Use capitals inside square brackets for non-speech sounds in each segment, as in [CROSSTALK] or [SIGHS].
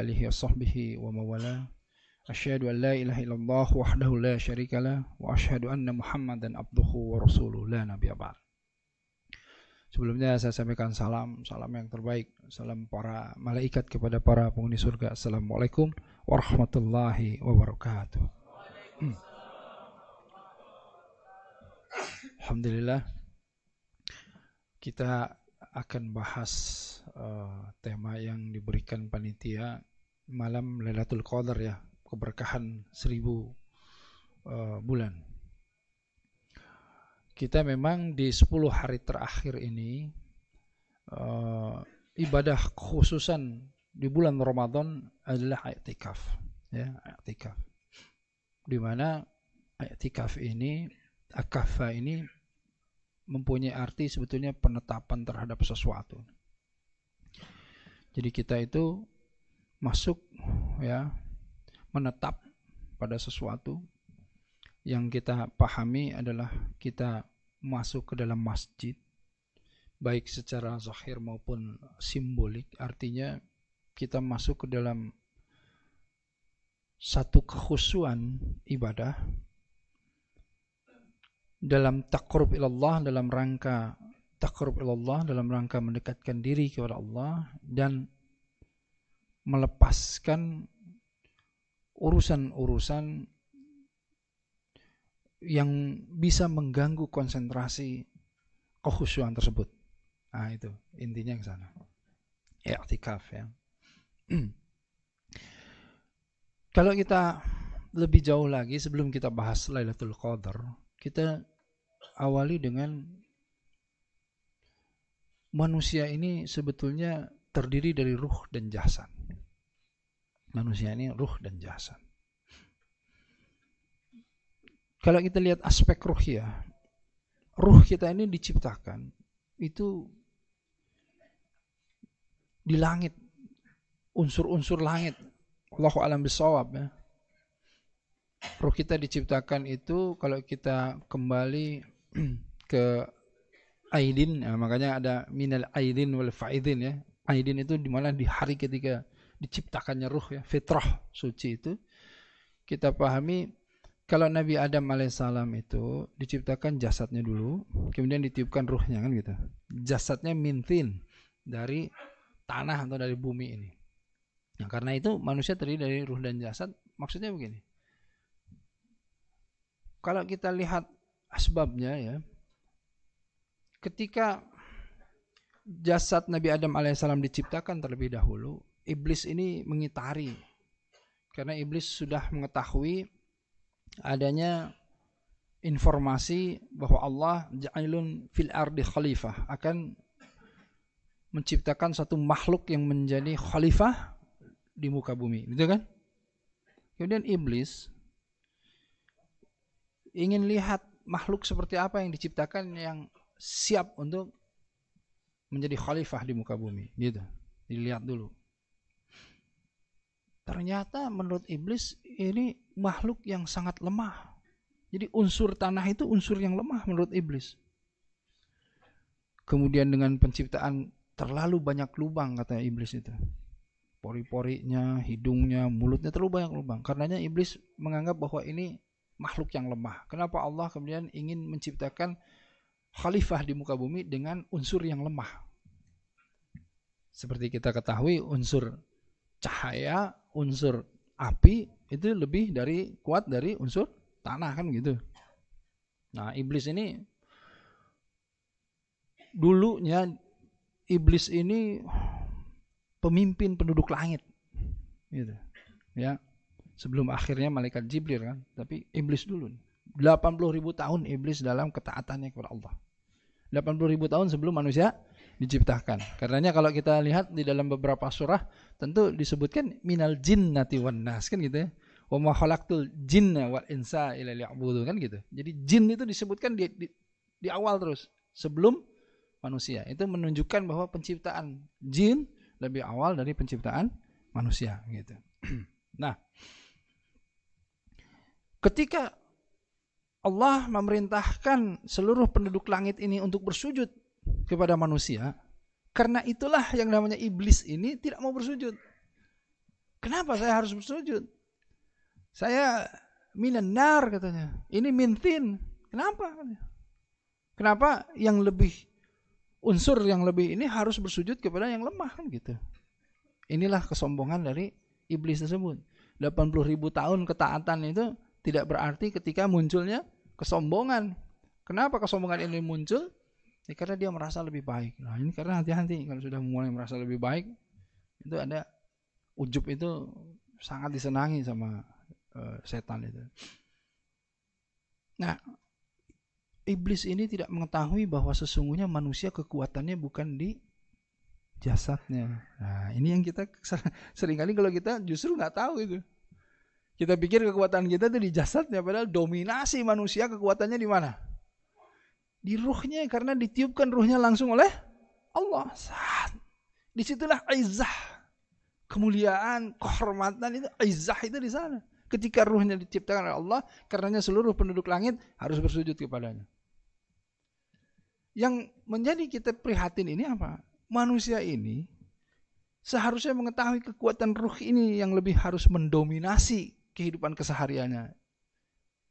alihi wa sahbihi wa mawala Asyhadu an la ilaha illallah wahdahu la syarika la wa asyhadu anna muhammadan abduhu wa rasuluh la nabiyya ba'd Sebelumnya saya sampaikan salam, salam yang terbaik, salam para malaikat kepada para penghuni surga. Assalamualaikum warahmatullahi wabarakatuh. Hmm. Alhamdulillah kita akan bahas uh, tema yang diberikan panitia malam Lailatul Qadar ya, keberkahan seribu uh, bulan. Kita memang di 10 hari terakhir ini uh, ibadah khususan di bulan Ramadan adalah i'tikaf ya, i'tikaf. Di mana i'tikaf ini akafa ini mempunyai arti sebetulnya penetapan terhadap sesuatu. Jadi kita itu masuk ya menetap pada sesuatu yang kita pahami adalah kita masuk ke dalam masjid baik secara zahir maupun simbolik. Artinya kita masuk ke dalam satu kekhusuan ibadah dalam takrub ilallah dalam rangka takrub ilallah dalam rangka mendekatkan diri kepada Allah dan melepaskan urusan-urusan yang bisa mengganggu konsentrasi kehusuan tersebut. Nah, itu intinya ke sana. I'tikaf ya. [CLEARS THROAT] Kalau kita lebih jauh lagi sebelum kita bahas Lailatul Qadar, kita awali dengan manusia ini sebetulnya terdiri dari ruh dan jasad. Manusia ini ruh dan jasad. Kalau kita lihat aspek ruh ya, ruh kita ini diciptakan itu di langit, unsur-unsur langit. Allahu alam bisawab ya. Ruh kita diciptakan itu kalau kita kembali [CLEARS THROAT] ke Aidin, ya, makanya ada minal Aidin wal Faidin ya. Aidin itu di mana di hari ketika diciptakannya ruh ya, fitrah suci itu. Kita pahami kalau Nabi Adam alaihissalam itu diciptakan jasadnya dulu, kemudian ditiupkan ruhnya kan gitu. Jasadnya mintin dari tanah atau dari bumi ini. Nah, karena itu manusia terdiri dari ruh dan jasad. Maksudnya begini. Kalau kita lihat asbabnya ya. Ketika jasad Nabi Adam alaihissalam diciptakan terlebih dahulu, iblis ini mengitari. Karena iblis sudah mengetahui adanya informasi bahwa Allah ja'ilun fil ardi khalifah akan menciptakan satu makhluk yang menjadi khalifah di muka bumi, gitu kan? Kemudian iblis ingin lihat makhluk seperti apa yang diciptakan yang siap untuk menjadi khalifah di muka bumi. Gitu. Dilihat dulu. Ternyata menurut iblis ini makhluk yang sangat lemah. Jadi unsur tanah itu unsur yang lemah menurut iblis. Kemudian dengan penciptaan terlalu banyak lubang kata iblis itu. Pori-porinya, hidungnya, mulutnya terlalu banyak lubang. Karenanya iblis menganggap bahwa ini makhluk yang lemah. Kenapa Allah kemudian ingin menciptakan khalifah di muka bumi dengan unsur yang lemah? Seperti kita ketahui unsur cahaya, unsur api itu lebih dari kuat dari unsur tanah kan gitu. Nah, iblis ini dulunya iblis ini pemimpin penduduk langit. Gitu. Ya sebelum akhirnya malaikat Jibril kan tapi iblis dulu 80 ribu tahun iblis dalam ketaatannya kepada Allah. 80 ribu tahun sebelum manusia diciptakan. Karenanya kalau kita lihat di dalam beberapa surah tentu disebutkan minal jinnati wan nas kan gitu ya. Wa ma khalaqtul jinna wal insa illa liya'budu kan gitu. Jadi jin itu disebutkan di, di, di awal terus sebelum manusia. Itu menunjukkan bahwa penciptaan jin lebih awal dari penciptaan manusia gitu. [CLEARS THROAT] Nah Ketika Allah memerintahkan seluruh penduduk langit ini untuk bersujud kepada manusia, karena itulah yang namanya iblis ini tidak mau bersujud. Kenapa saya harus bersujud? Saya minanar katanya. Ini mintin. Kenapa? Kenapa yang lebih unsur yang lebih ini harus bersujud kepada yang lemah kan gitu. Inilah kesombongan dari iblis tersebut. 80 ribu tahun ketaatan itu tidak berarti ketika munculnya kesombongan. Kenapa kesombongan ini muncul? Ya, karena dia merasa lebih baik. Nah ini karena hati-hati kalau sudah mulai merasa lebih baik itu ada ujub itu sangat disenangi sama uh, setan itu. Nah iblis ini tidak mengetahui bahwa sesungguhnya manusia kekuatannya bukan di jasadnya. Nah, ini yang kita [LAUGHS] sering kali kalau kita justru nggak tahu itu. Kita pikir kekuatan kita itu di jasadnya, padahal dominasi manusia kekuatannya di mana? Di ruhnya, karena ditiupkan ruhnya langsung oleh Allah. Saat di situlah izah, kemuliaan, kehormatan itu izah itu di sana. Ketika ruhnya diciptakan oleh Allah, karenanya seluruh penduduk langit harus bersujud kepadanya. Yang menjadi kita prihatin ini apa? manusia ini seharusnya mengetahui kekuatan ruh ini yang lebih harus mendominasi kehidupan kesehariannya.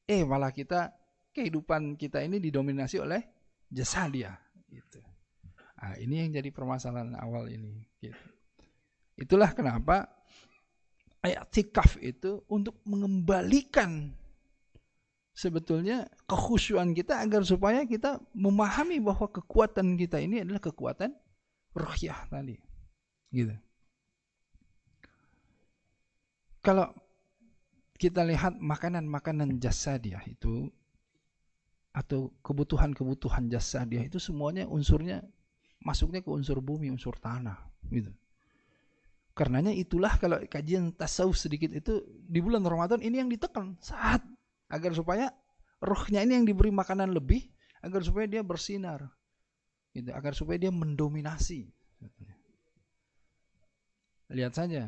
Eh malah kita kehidupan kita ini didominasi oleh jasa dia. Gitu. Nah, ini yang jadi permasalahan awal ini. Gitu. Itulah kenapa ayat tikaf itu untuk mengembalikan sebetulnya kekhusyuan kita agar supaya kita memahami bahwa kekuatan kita ini adalah kekuatan ruhyah tadi. Gitu. Kalau kita lihat makanan-makanan jasadiah itu atau kebutuhan-kebutuhan jasadiah itu semuanya unsurnya masuknya ke unsur bumi, unsur tanah, gitu. Karenanya itulah kalau kajian tasawuf sedikit itu di bulan Ramadan ini yang ditekan saat agar supaya rohnya ini yang diberi makanan lebih agar supaya dia bersinar itu agar supaya dia mendominasi. Lihat saja,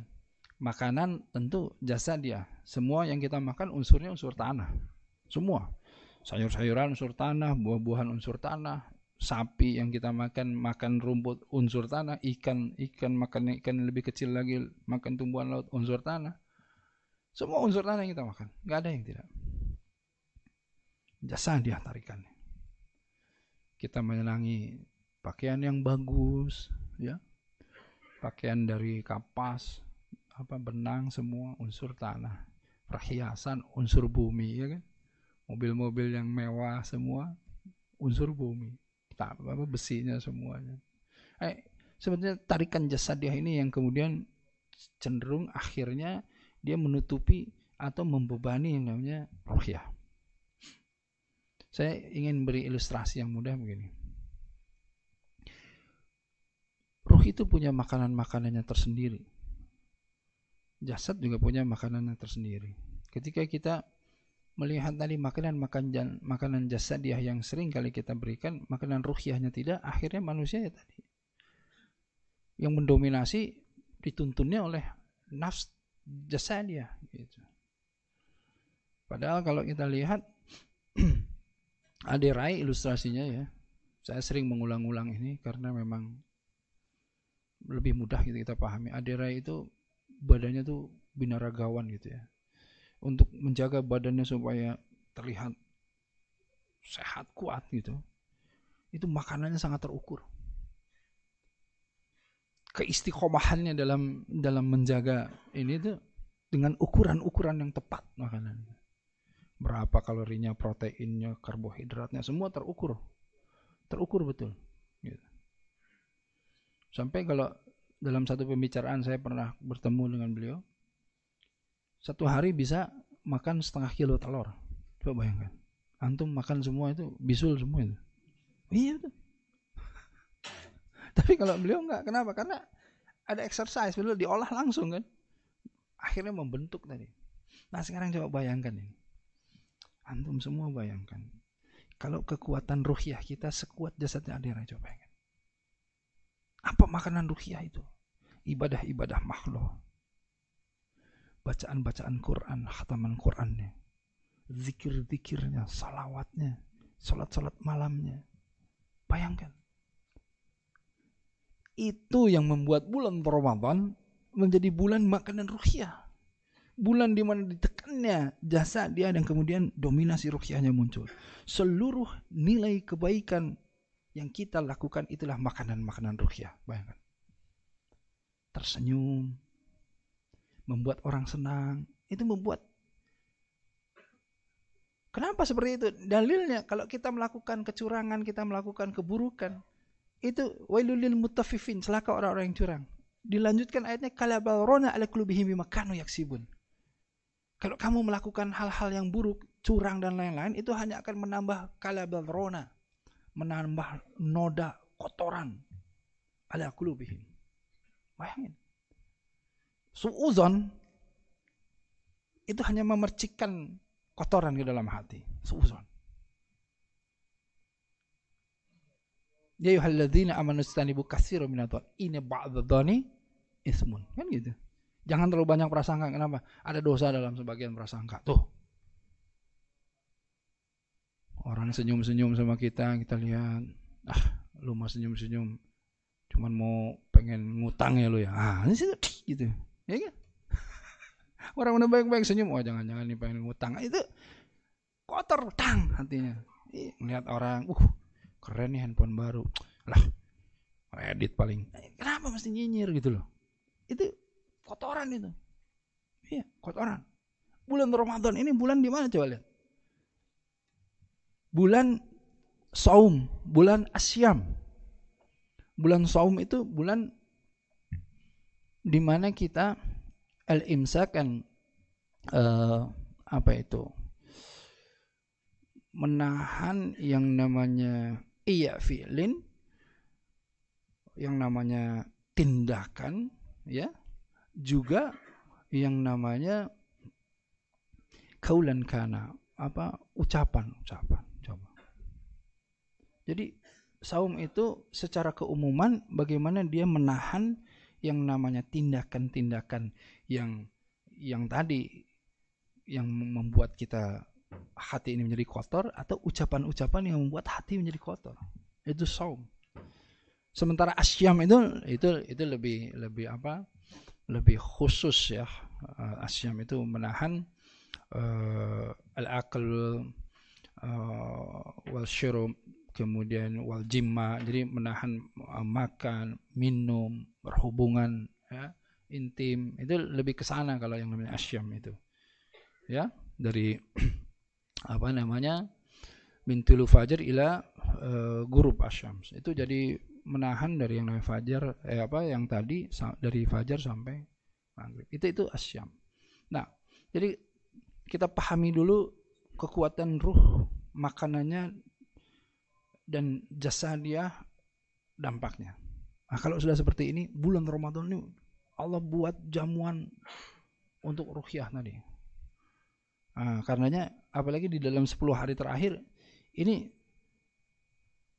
makanan tentu jasa dia. Semua yang kita makan unsurnya unsur tanah. Semua. Sayur-sayuran unsur tanah, buah-buahan unsur tanah, sapi yang kita makan makan rumput unsur tanah, ikan ikan makan ikan yang lebih kecil lagi makan tumbuhan laut unsur tanah. Semua unsur tanah yang kita makan, nggak ada yang tidak. Jasa dia tarikannya. Kita menyenangi pakaian yang bagus, ya, pakaian dari kapas, apa benang semua unsur tanah, perhiasan unsur bumi, ya kan, mobil-mobil yang mewah semua unsur bumi, tak apa besinya semuanya. Eh, sebenarnya tarikan jasad dia ini yang kemudian cenderung akhirnya dia menutupi atau membebani yang namanya rohyah. Saya ingin beri ilustrasi yang mudah begini Ruh itu punya makanan-makanannya tersendiri. Jasad juga punya makanannya tersendiri. Ketika kita melihat tadi makanan makan makanan jasadiah yang sering kali kita berikan, makanan ruhiyahnya tidak, akhirnya manusia ya tadi yang mendominasi dituntunnya oleh nafs jasadiah gitu. Padahal kalau kita lihat [CLEARS THROAT] aderai ilustrasinya ya. Saya sering mengulang-ulang ini karena memang lebih mudah gitu kita pahami. Adera itu badannya tuh binaragawan gitu ya. Untuk menjaga badannya supaya terlihat sehat kuat gitu. Itu makanannya sangat terukur. Keistiqomahannya dalam dalam menjaga ini tuh dengan ukuran-ukuran yang tepat makanan. Berapa kalorinya, proteinnya, karbohidratnya semua terukur. Terukur betul. Gitu. Sampai kalau dalam satu pembicaraan saya pernah bertemu dengan beliau, satu hari bisa makan setengah kilo telur. Coba bayangkan. Antum makan semua itu bisul semua itu. Iya tuh. [LAUGHS] Tapi kalau beliau enggak, kenapa? Karena ada exercise, beliau diolah langsung kan. Akhirnya membentuk tadi. Nah sekarang coba bayangkan ini. Antum semua bayangkan. Kalau kekuatan ruhiah kita sekuat jasadnya Adira, coba bayangkan. Apa makanan ruhiyah itu? Ibadah-ibadah makhluk. Bacaan-bacaan Quran, khataman Qurannya. Zikir-zikirnya, salawatnya, salat-salat malamnya. Bayangkan. Itu yang membuat bulan Ramadan menjadi bulan makanan ruhiyah. Bulan di mana ditekannya jasa dia dan kemudian dominasi ruhiyahnya muncul. Seluruh nilai kebaikan yang kita lakukan itulah makanan-makanan ruhiyah. Bayangkan. Tersenyum, membuat orang senang, itu membuat Kenapa seperti itu? Dalilnya kalau kita melakukan kecurangan, kita melakukan keburukan, itu wailulil mutafifin, celaka orang-orang yang curang. Dilanjutkan ayatnya kalabal rona ala qulubihim bima kanu yaksibun. Kalau kamu melakukan hal-hal yang buruk, curang dan lain-lain, itu hanya akan menambah kalabal rona, menambah noda kotoran ala qulubihim. Bayangin. Suuzon itu hanya memercikkan kotoran ke dalam hati. Suuzon. Ya ayyuhalladzina amanu istanibu katsiran minadh Ini ba'dadh-dhani ismun. Kan gitu. Jangan terlalu banyak prasangka. Kenapa? Ada dosa dalam sebagian prasangka. Tuh. Orang senyum-senyum sama kita, kita lihat, ah, lu mau senyum-senyum, cuman mau pengen ngutang ya lu ya. Ah, ini sih gitu. Ya kan? [LAUGHS] Orang udah baik-baik senyum, oh jangan-jangan nih pengen ngutang. Itu kotor, tang hatinya. Lihat orang, uh, keren nih handphone baru. Lah, edit paling. Kenapa mesti nyinyir gitu loh? Itu Kotoran itu. Iya, kotoran. Bulan Ramadan ini bulan di mana coba lihat? Bulan saum, bulan asyam. Bulan saum itu bulan di mana kita al-imsak kan uh, apa itu? menahan yang namanya iya fi'lin yang namanya tindakan ya juga yang namanya kaulan kana apa ucapan ucapan coba jadi saum itu secara keumuman bagaimana dia menahan yang namanya tindakan-tindakan yang yang tadi yang membuat kita hati ini menjadi kotor atau ucapan-ucapan yang membuat hati menjadi kotor. Itu saum. Sementara asyam itu itu itu lebih lebih apa? Lebih khusus ya. Uh, asyam itu menahan uh, al-aql uh, wal syurub kemudian wal jimma jadi menahan uh, makan minum berhubungan ya intim itu lebih ke sana kalau yang namanya asyam itu ya dari [CLEARS THROAT] apa namanya bintul fajar ila uh, gurub asyam itu jadi menahan dari yang namanya fajar eh apa yang tadi dari fajar sampai maghrib. Itu itu asyam. Nah, jadi kita pahami dulu kekuatan ruh makanannya dan jasa dia dampaknya. Nah, kalau sudah seperti ini bulan Ramadan ini Allah buat jamuan untuk ruhyah tadi. Nah, karenanya apalagi di dalam 10 hari terakhir ini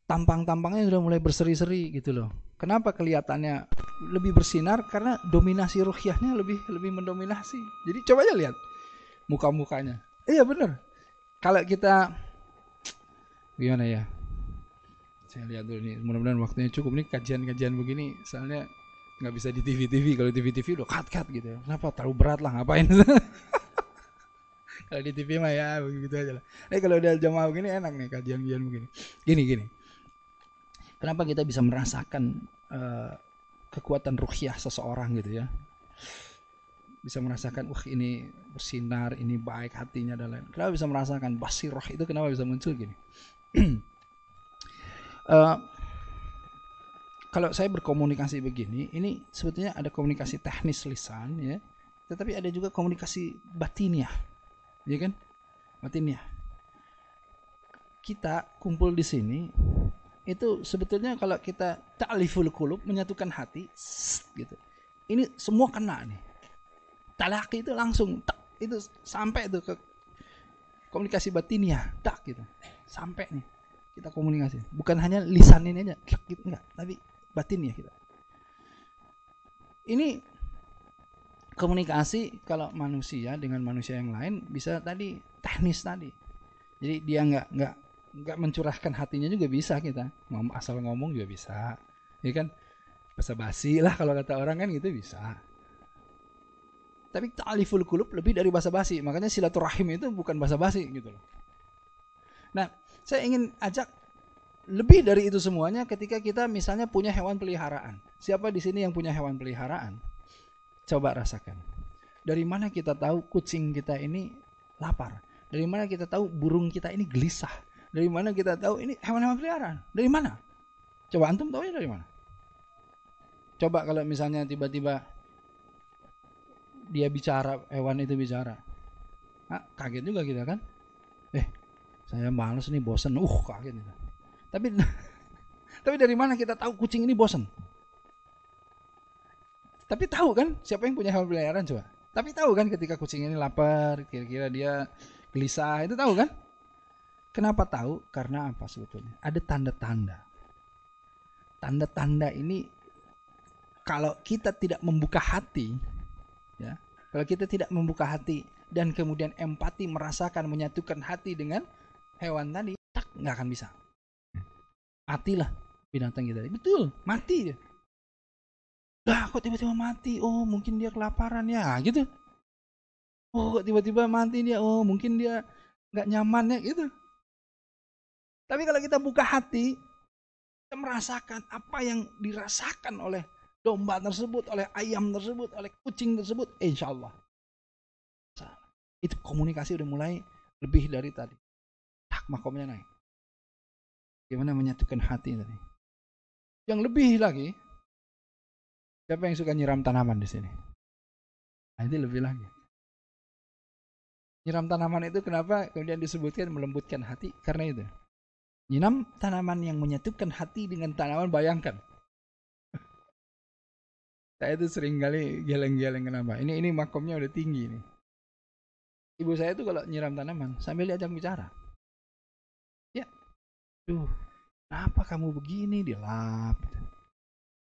tampang-tampangnya sudah mulai berseri-seri gitu loh. Kenapa kelihatannya lebih bersinar? Karena dominasi ruhyahnya lebih lebih mendominasi. Jadi coba aja lihat muka-mukanya. Iya bener. Kalau kita gimana ya? Saya lihat dulu nih. Mudah-mudahan waktunya cukup nih kajian-kajian begini. Soalnya nggak bisa di TV-TV. Kalau TV-TV udah cut-cut gitu ya. Kenapa? Terlalu berat lah ngapain? [LAUGHS] kalau di TV mah ya begitu aja lah. Eh kalau udah jamaah begini enak nih kajian-kajian begini. Gini gini. Kenapa kita bisa merasakan uh, kekuatan ruhiyah seseorang gitu ya? Bisa merasakan, wah ini bersinar, ini baik hatinya dan lain. Kenapa bisa merasakan basiroh itu kenapa bisa muncul gini? [CLEARS THROAT] uh, kalau saya berkomunikasi begini, ini sebetulnya ada komunikasi teknis lisan ya, tetapi ada juga komunikasi batiniah, ya kan? Batiniah. Kita kumpul di sini itu sebetulnya kalau kita ta'liful kulub menyatukan hati gitu. Ini semua kena nih. Talaki itu langsung tak itu sampai itu ke komunikasi batiniah tak gitu. Sampai nih kita komunikasi. Bukan hanya lisan ini aja gitu enggak. Tapi batin ya kita. Ini komunikasi kalau manusia dengan manusia yang lain bisa tadi teknis tadi. Jadi dia nggak nggak nggak mencurahkan hatinya juga bisa kita. Asal ngomong juga bisa ya kan? Basa basi lah kalau kata orang kan gitu bisa. Tapi ta'aliful kulub lebih dari basa-basi. Makanya silaturahim itu bukan basa-basi gitu loh. Nah, saya ingin ajak lebih dari itu semuanya ketika kita misalnya punya hewan peliharaan. Siapa di sini yang punya hewan peliharaan? Coba rasakan. Dari mana kita tahu kucing kita ini lapar? Dari mana kita tahu burung kita ini gelisah? Dari mana kita tahu ini hewan-hewan peliharaan? Dari mana? Coba antum tahu ya dari mana? Coba kalau misalnya tiba-tiba dia bicara, hewan itu bicara. Nah, kaget juga kita kan? Eh, saya males nih, bosen. Uh, kaget. Tapi [LAUGHS] tapi dari mana kita tahu kucing ini bosen? Tapi tahu kan siapa yang punya hewan peliharaan coba? Tapi tahu kan ketika kucing ini lapar, kira-kira dia gelisah, itu tahu kan? Kenapa tahu? Karena apa sebetulnya? Ada tanda-tanda. Tanda-tanda ini kalau kita tidak membuka hati, Ya. Kalau kita tidak membuka hati dan kemudian empati merasakan menyatukan hati dengan hewan tadi, tak nggak akan bisa. Matilah binatang kita. Betul, mati dia. Lah kok tiba-tiba mati? Oh mungkin dia kelaparan ya gitu. Oh kok tiba-tiba mati dia? Oh mungkin dia nggak nyaman ya gitu. Tapi kalau kita buka hati, kita merasakan apa yang dirasakan oleh domba tersebut, oleh ayam tersebut, oleh kucing tersebut, insya Allah. Itu komunikasi udah mulai lebih dari tadi. Makomnya naik. Gimana menyatukan hati tadi. Yang lebih lagi, siapa yang suka nyiram tanaman di sini? Nah, itu lebih lagi. Nyiram tanaman itu kenapa kemudian disebutkan melembutkan hati? Karena itu. Nyiram tanaman yang menyatukan hati dengan tanaman bayangkan [LAUGHS] saya itu sering kali geleng-geleng kenapa? Ini ini makomnya udah tinggi nih. Ibu saya itu kalau nyiram tanaman sambil diajak bicara. Tuh, kenapa kamu begini? Dilap.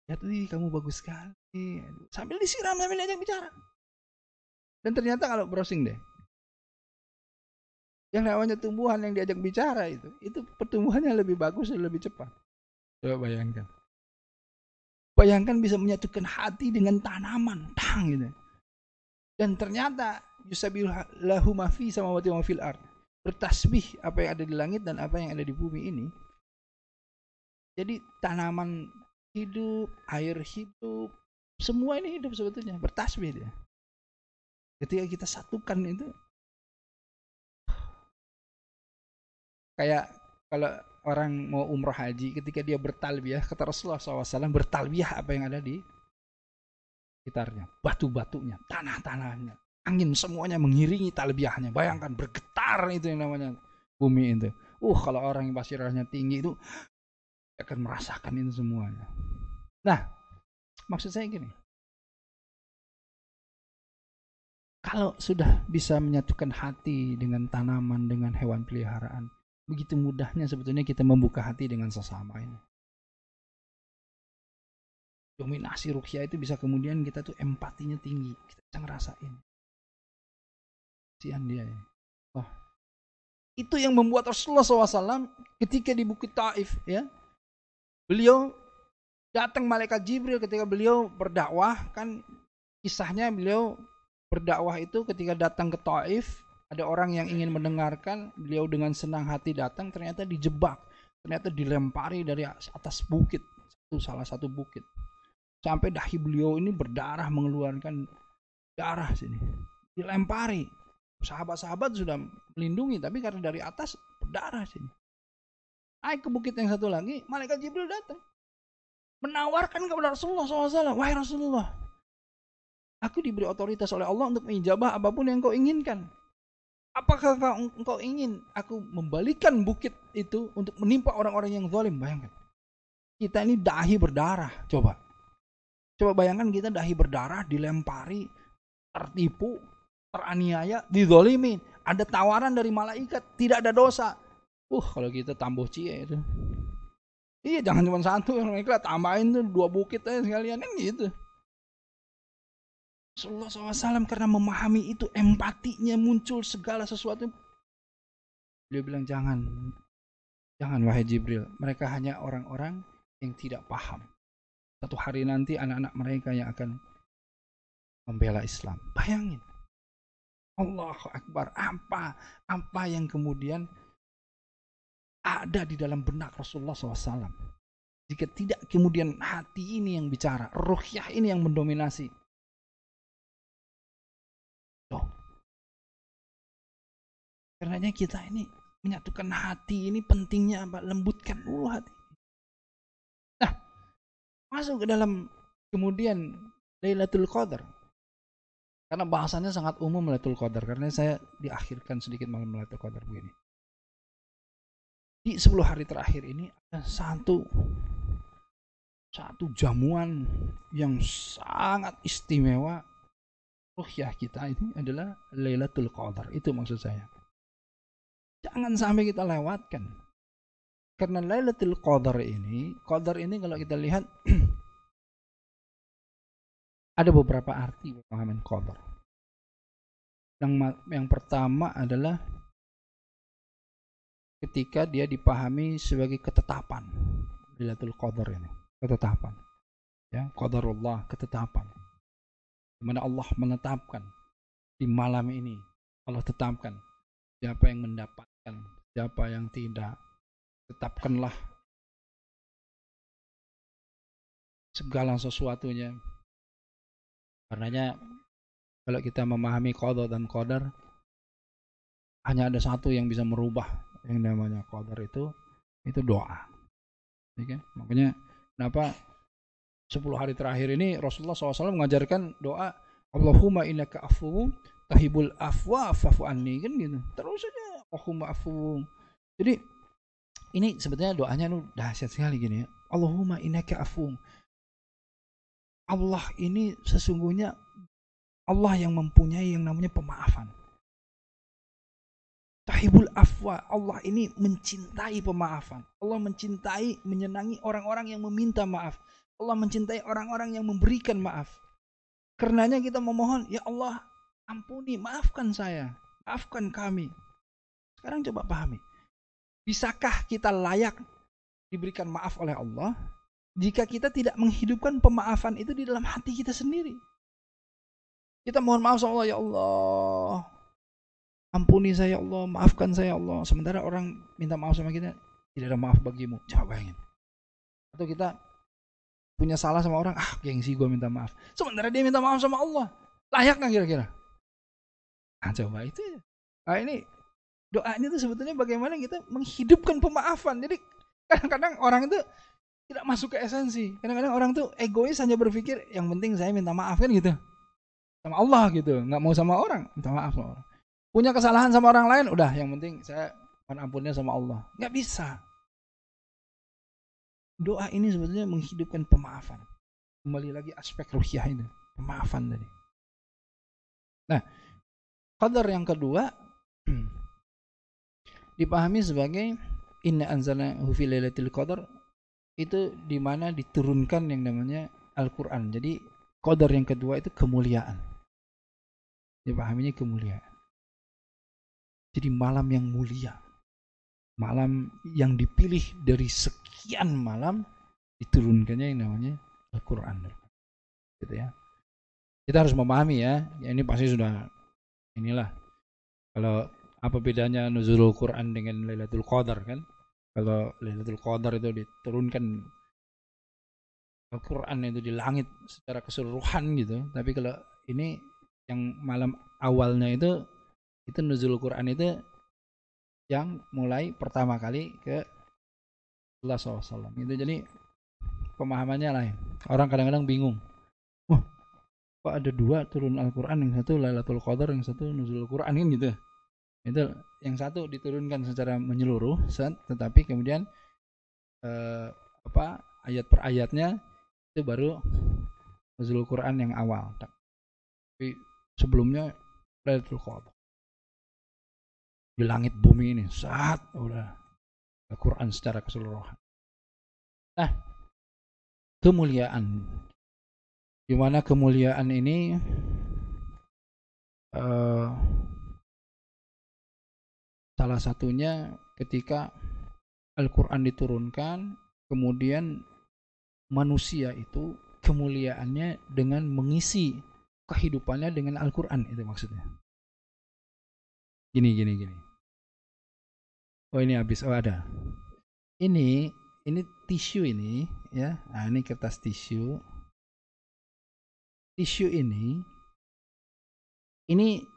Ya tuh, kamu bagus sekali. Sambil disiram sambil diajak bicara. Dan ternyata kalau browsing deh, yang namanya tumbuhan yang diajak bicara itu, itu pertumbuhannya lebih bagus dan lebih cepat. Coba bayangkan. Bayangkan bisa menyatukan hati dengan tanaman, tang gitu. Dan ternyata yusabilahu mafi sama wati fil ard. Bertasbih apa yang ada di langit dan apa yang ada di bumi ini. Jadi tanaman hidup, air hidup, semua ini hidup sebetulnya, bertasbih dia. Ketika kita satukan itu kayak kalau orang mau umroh haji ketika dia bertalbiyah kata Rasulullah SAW bertalbiyah apa yang ada di sekitarnya batu-batunya tanah-tanahnya angin semuanya mengiringi talbiyahnya bayangkan bergetar itu yang namanya bumi itu uh kalau orang yang basirahnya tinggi itu akan merasakan itu semuanya nah maksud saya gini kalau sudah bisa menyatukan hati dengan tanaman dengan hewan peliharaan Begitu mudahnya sebetulnya kita membuka hati dengan sesama ini. Dominasi rukyah itu bisa kemudian kita tuh empatinya tinggi. Kita bisa ngerasain. Sian dia ya. Itu yang membuat Rasulullah SAW ketika di Bukit Taif ya. Beliau datang malaikat Jibril ketika beliau berdakwah kan kisahnya beliau berdakwah itu ketika datang ke Taif ada orang yang ingin mendengarkan, beliau dengan senang hati datang, ternyata dijebak, ternyata dilempari dari atas bukit, itu salah satu bukit. Sampai dahi beliau ini berdarah mengeluarkan darah sini. Dilempari. Sahabat-sahabat sudah melindungi, tapi karena dari atas berdarah sini. Naik ke bukit yang satu lagi, malaikat Jibril datang. Menawarkan kepada Rasulullah SAW, Wahai Rasulullah, aku diberi otoritas oleh Allah untuk menjabah apa pun yang kau inginkan. Apakah engkau ingin aku membalikan bukit itu untuk menimpa orang-orang yang zalim? Bayangkan. Kita ini dahi berdarah. Coba. Coba bayangkan kita dahi berdarah, dilempari, tertipu, teraniaya, dizolimin. Ada tawaran dari malaikat, tidak ada dosa. Uh, kalau kita tambuh cie itu. Iya, jangan cuma satu yang mereka tambahin tuh dua bukit aja sekalian kan gitu. Rasulullah SAW karena memahami itu empatinya muncul segala sesuatu. Beliau bilang jangan, jangan wahai Jibril. Mereka hanya orang-orang yang tidak paham. Satu hari nanti anak-anak mereka yang akan membela Islam. Bayangin. Allahu Akbar. Apa apa yang kemudian ada di dalam benak Rasulullah SAW. Jika tidak kemudian hati ini yang bicara, ruhyah ini yang mendominasi. Loh. Karenanya kita ini menyatukan hati ini pentingnya apa? Lembutkan dulu hati. Nah, masuk ke dalam kemudian Lailatul Qadar. Karena bahasanya sangat umum Lailatul Qadar karena saya diakhirkan sedikit malam Lailatul Qadar begini. Di 10 hari terakhir ini ada satu satu jamuan yang sangat istimewa ruhyah kita ini adalah Lailatul Qadar. Itu maksud saya. Jangan sampai kita lewatkan. Karena Lailatul Qadar ini, Qadar ini kalau kita lihat [CLEARS THROAT] ada beberapa arti pemahaman qadar. Yang yang pertama adalah ketika dia dipahami sebagai ketetapan. Lailatul Qadar ini, ketetapan. Ya, qadarullah, ketetapan. Di mana Allah menetapkan di malam ini Allah tetapkan siapa yang mendapatkan, siapa yang tidak. Tetapkanlah segala sesuatunya Karenanya kalau kita memahami qadar dan qadar hanya ada satu yang bisa merubah yang namanya qadar itu itu doa. Ya kan? Makanya kenapa 10 hari terakhir ini Rasulullah SAW mengajarkan doa Allahumma innaka afuwun tahibul afwa fa'fu anni kan gitu. Terus saja Allahumma afuwun. Jadi ini sebetulnya doanya nu dahsyat sekali gini ya. Allahumma innaka afuwun Allah ini sesungguhnya Allah yang mempunyai yang namanya pemaafan. Tahibul afwa, Allah ini mencintai pemaafan. Allah mencintai, menyenangi orang-orang yang meminta maaf. Allah mencintai orang-orang yang memberikan maaf. Karenanya kita memohon, ya Allah, ampuni, maafkan saya, maafkan kami. Sekarang coba pahami. Bisakah kita layak diberikan maaf oleh Allah? Jika kita tidak menghidupkan pemaafan itu di dalam hati kita sendiri. Kita mohon maaf sama Allah, ya Allah. Ampuni saya ya Allah, maafkan saya ya Allah. Sementara orang minta maaf sama kita, tidak ada maaf bagimu. Coba bayangin. Atau kita punya salah sama orang, ah gengsi gue minta maaf. Sementara dia minta maaf sama Allah. Layak nggak kira-kira? Nah, coba itu ya. Nah ini doanya itu sebetulnya bagaimana kita menghidupkan pemaafan. Jadi kadang-kadang orang itu tidak masuk ke esensi. Kadang-kadang orang tuh egois hanya berpikir yang penting saya minta maaf kan gitu. Sama Allah gitu, nggak mau sama orang, minta maaf sama orang. Punya kesalahan sama orang lain, udah yang penting saya mohon ampunnya sama Allah. Nggak bisa. Doa ini sebetulnya menghidupkan pemaafan. Kembali lagi aspek ruhiyah ini, pemaafan tadi. Nah, qadar yang kedua [CLEARS THROAT] dipahami sebagai inna anzalna fi lailatul qadar itu di mana diturunkan yang namanya Al-Quran. Jadi kodar yang kedua itu kemuliaan. Dipahaminya kemuliaan. Jadi malam yang mulia. Malam yang dipilih dari sekian malam diturunkannya yang namanya Al-Quran. Gitu ya. Kita harus memahami ya. ya ini pasti sudah inilah. Kalau apa bedanya nuzulul Quran dengan Lailatul Qadar kan? Kalau Lailatul Qadar itu diturunkan Al-Quran itu di langit secara keseluruhan gitu. Tapi kalau ini yang malam awalnya itu itu nuzul Quran itu yang mulai pertama kali ke Allah SAW itu jadi pemahamannya lain orang kadang-kadang bingung. Wah kok ada dua turun Al-Quran yang satu Lailatul Qadar yang satu nuzul Quran gitu itu yang satu diturunkan secara menyeluruh, tetapi kemudian eh, apa ayat per ayatnya itu baru nuzul Quran yang awal. Tapi sebelumnya Lailatul Qadar. Di langit bumi ini saat udah Al-Quran secara keseluruhan. Nah, kemuliaan. Di mana kemuliaan ini uh, Salah satunya ketika Al-Quran diturunkan, kemudian manusia itu kemuliaannya dengan mengisi kehidupannya dengan Al-Quran itu maksudnya. Gini gini gini. Oh ini habis. Oh ada. Ini ini tisu ini ya. Nah, ini kertas tisu. Tisu ini ini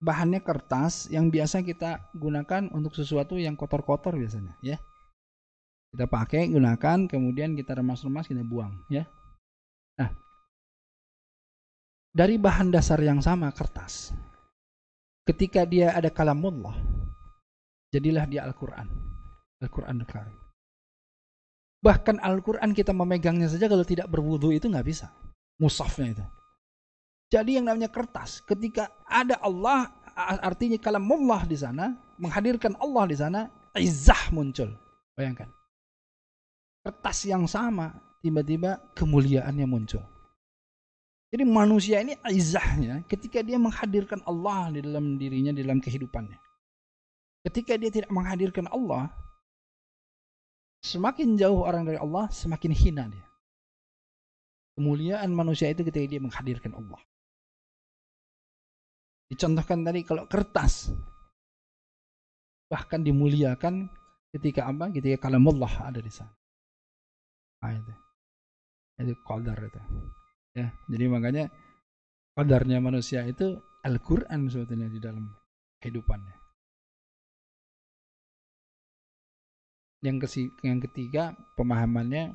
bahannya kertas yang biasa kita gunakan untuk sesuatu yang kotor-kotor biasanya ya. Kita pakai, gunakan, kemudian kita remas-remas, kita buang ya. Nah, dari bahan dasar yang sama kertas. Ketika dia ada kalamullah, jadilah dia Al-Qur'an. Al-Qur'an Al-Karim. Bahkan Al-Quran kita memegangnya saja kalau tidak berwudu itu nggak bisa. Musafnya itu. Jadi yang namanya kertas, ketika ada Allah, artinya kalamullah di sana, menghadirkan Allah di sana, izah muncul. Bayangkan. Kertas yang sama, tiba-tiba kemuliaannya muncul. Jadi manusia ini izahnya ketika dia menghadirkan Allah di dalam dirinya, di dalam kehidupannya. Ketika dia tidak menghadirkan Allah, semakin jauh orang dari Allah, semakin hina dia. Kemuliaan manusia itu ketika dia menghadirkan Allah. Dicontohkan tadi kalau kertas, bahkan dimuliakan ketika apa? Ketika kalamullah ada di sana. Nah, itu. Itu qadar itu. Ya, jadi makanya qadarnya manusia itu Al-Qur'an sebetulnya di dalam kehidupannya. Yang kesi, yang ketiga pemahamannya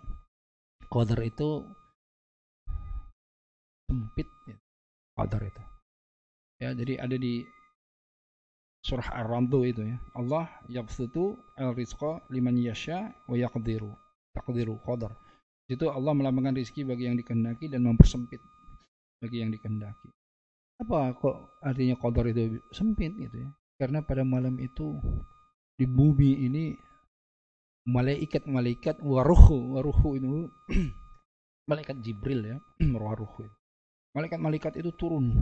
qadar itu sempit ya. Qadar itu. Ya, jadi ada di surah Ar-Ra'd itu ya. Allah yabsutu al-rizqa liman yasha wa yaqdiru. Taqdiru qadar. Itu Allah melambangkan rizki bagi yang dikehendaki dan mempersempit bagi yang dikehendaki. Apa kok artinya kodor itu sempit gitu ya? Karena pada malam itu di bumi ini malaikat-malaikat waruhu waruhu itu [CLEARS THROAT] malaikat Jibril ya [CLEARS THROAT] waruhu malaikat-malaikat itu turun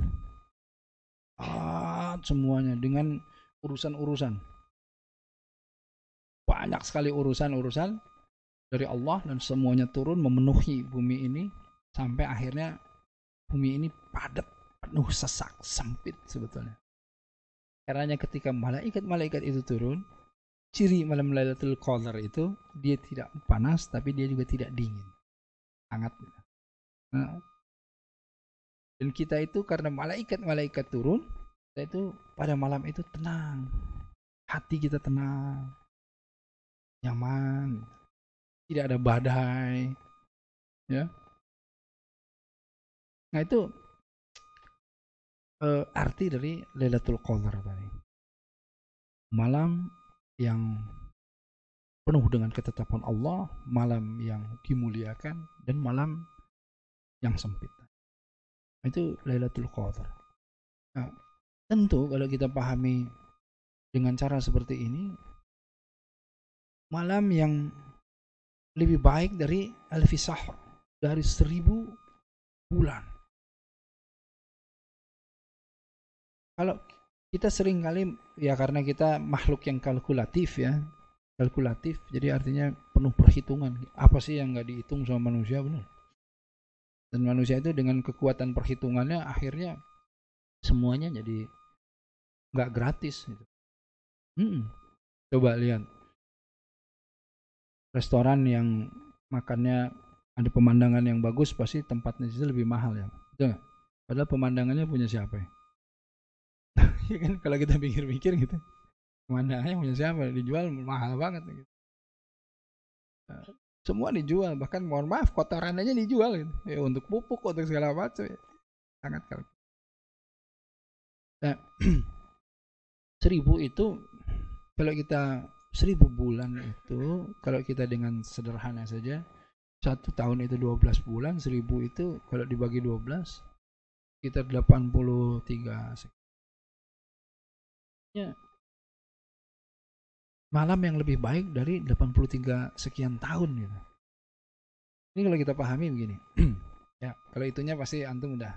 ah semuanya dengan urusan-urusan. Banyak sekali urusan-urusan dari Allah dan semuanya turun memenuhi bumi ini sampai akhirnya bumi ini padat penuh sesak sempit sebetulnya. Karena ketika malaikat-malaikat itu turun ciri malam Lailatul Qadar itu dia tidak panas tapi dia juga tidak dingin. Hangat. Nah, dan kita itu karena malaikat-malaikat turun kita itu pada malam itu tenang. Hati kita tenang. Nyaman. Tidak ada badai. Ya. Nah itu uh, arti dari Lailatul Qadar tadi. Malam yang penuh dengan ketetapan Allah malam yang dimuliakan dan malam yang sempit itu Lailatul Qadar. Nah, tentu kalau kita pahami dengan cara seperti ini malam yang lebih baik dari alfi sahr dari seribu bulan. Kalau kita sering kali ya karena kita makhluk yang kalkulatif ya kalkulatif jadi artinya penuh perhitungan. Apa sih yang nggak dihitung sama manusia benar dan manusia itu dengan kekuatan perhitungannya akhirnya semuanya jadi nggak gratis gitu. Hmm, coba lihat. Restoran yang makannya ada pemandangan yang bagus pasti tempatnya itu lebih mahal ya. Betul padahal pemandangannya punya siapa ya? [LAUGHS] Ya kan kalau kita pikir-pikir gitu. Pemandangannya punya siapa? Dijual mahal banget gitu. Nah, semua dijual bahkan mohon maaf kotoran aja dijual gitu. Ya untuk pupuk untuk segala macam ya. sangat kalau nah, [CLEARS THROAT] seribu itu kalau kita seribu bulan itu kalau kita dengan sederhana saja satu tahun itu 12 bulan seribu itu kalau dibagi 12 kita 83 ya malam yang lebih baik dari 83 sekian tahun gitu. Ini kalau kita pahami begini [CLEARS THROAT] ya kalau itunya pasti antum udah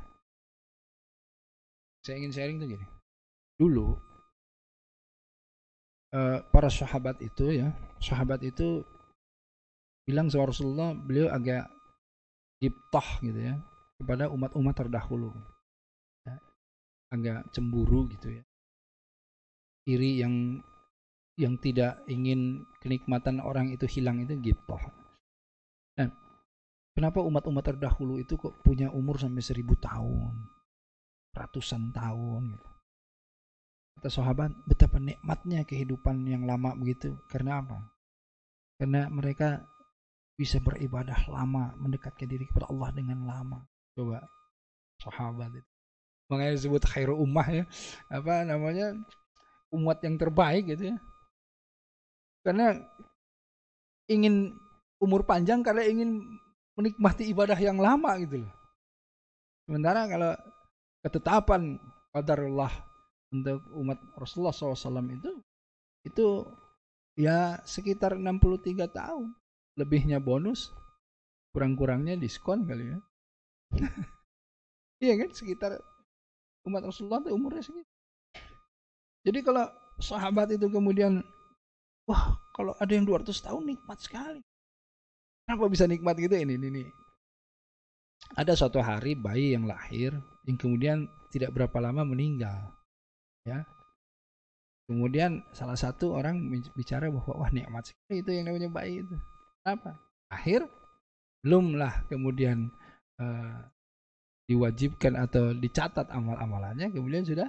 saya ingin sharing tuh gini. Dulu uh, para sahabat itu ya sahabat itu bilang sama Rasulullah beliau agak giptoh gitu ya kepada umat-umat terdahulu. Ya, agak cemburu gitu ya. Iri yang yang tidak ingin kenikmatan orang itu hilang itu gitu. Nah, kenapa umat-umat terdahulu itu kok punya umur sampai seribu tahun, ratusan tahun gitu. Kata sahabat, betapa nikmatnya kehidupan yang lama begitu. Karena apa? Karena mereka bisa beribadah lama, mendekatkan diri kepada Allah dengan lama. Coba sahabat itu. Makanya disebut khairu ummah ya. Apa namanya? Umat yang terbaik gitu ya. Karena ingin umur panjang karena ingin menikmati ibadah yang lama gitu loh. Sementara kalau ketetapan qadarullah untuk umat Rasulullah SAW itu itu ya sekitar 63 tahun. Lebihnya bonus kurang-kurangnya diskon kali ya. [LAUGHS] Iya kan? Sekitar umat Rasulullah itu umurnya segitu. Jadi kalau sahabat itu kemudian wah kalau ada yang 200 tahun nikmat sekali. Kenapa bisa nikmat gitu? Ini ini, ini. ada suatu hari bayi yang lahir yang kemudian tidak berapa lama meninggal ya. Kemudian salah satu orang bicara bahwa wah nikmat sekali itu yang namanya bayi itu. Apa akhir belumlah kemudian uh, diwajibkan atau dicatat amal-amalannya kemudian sudah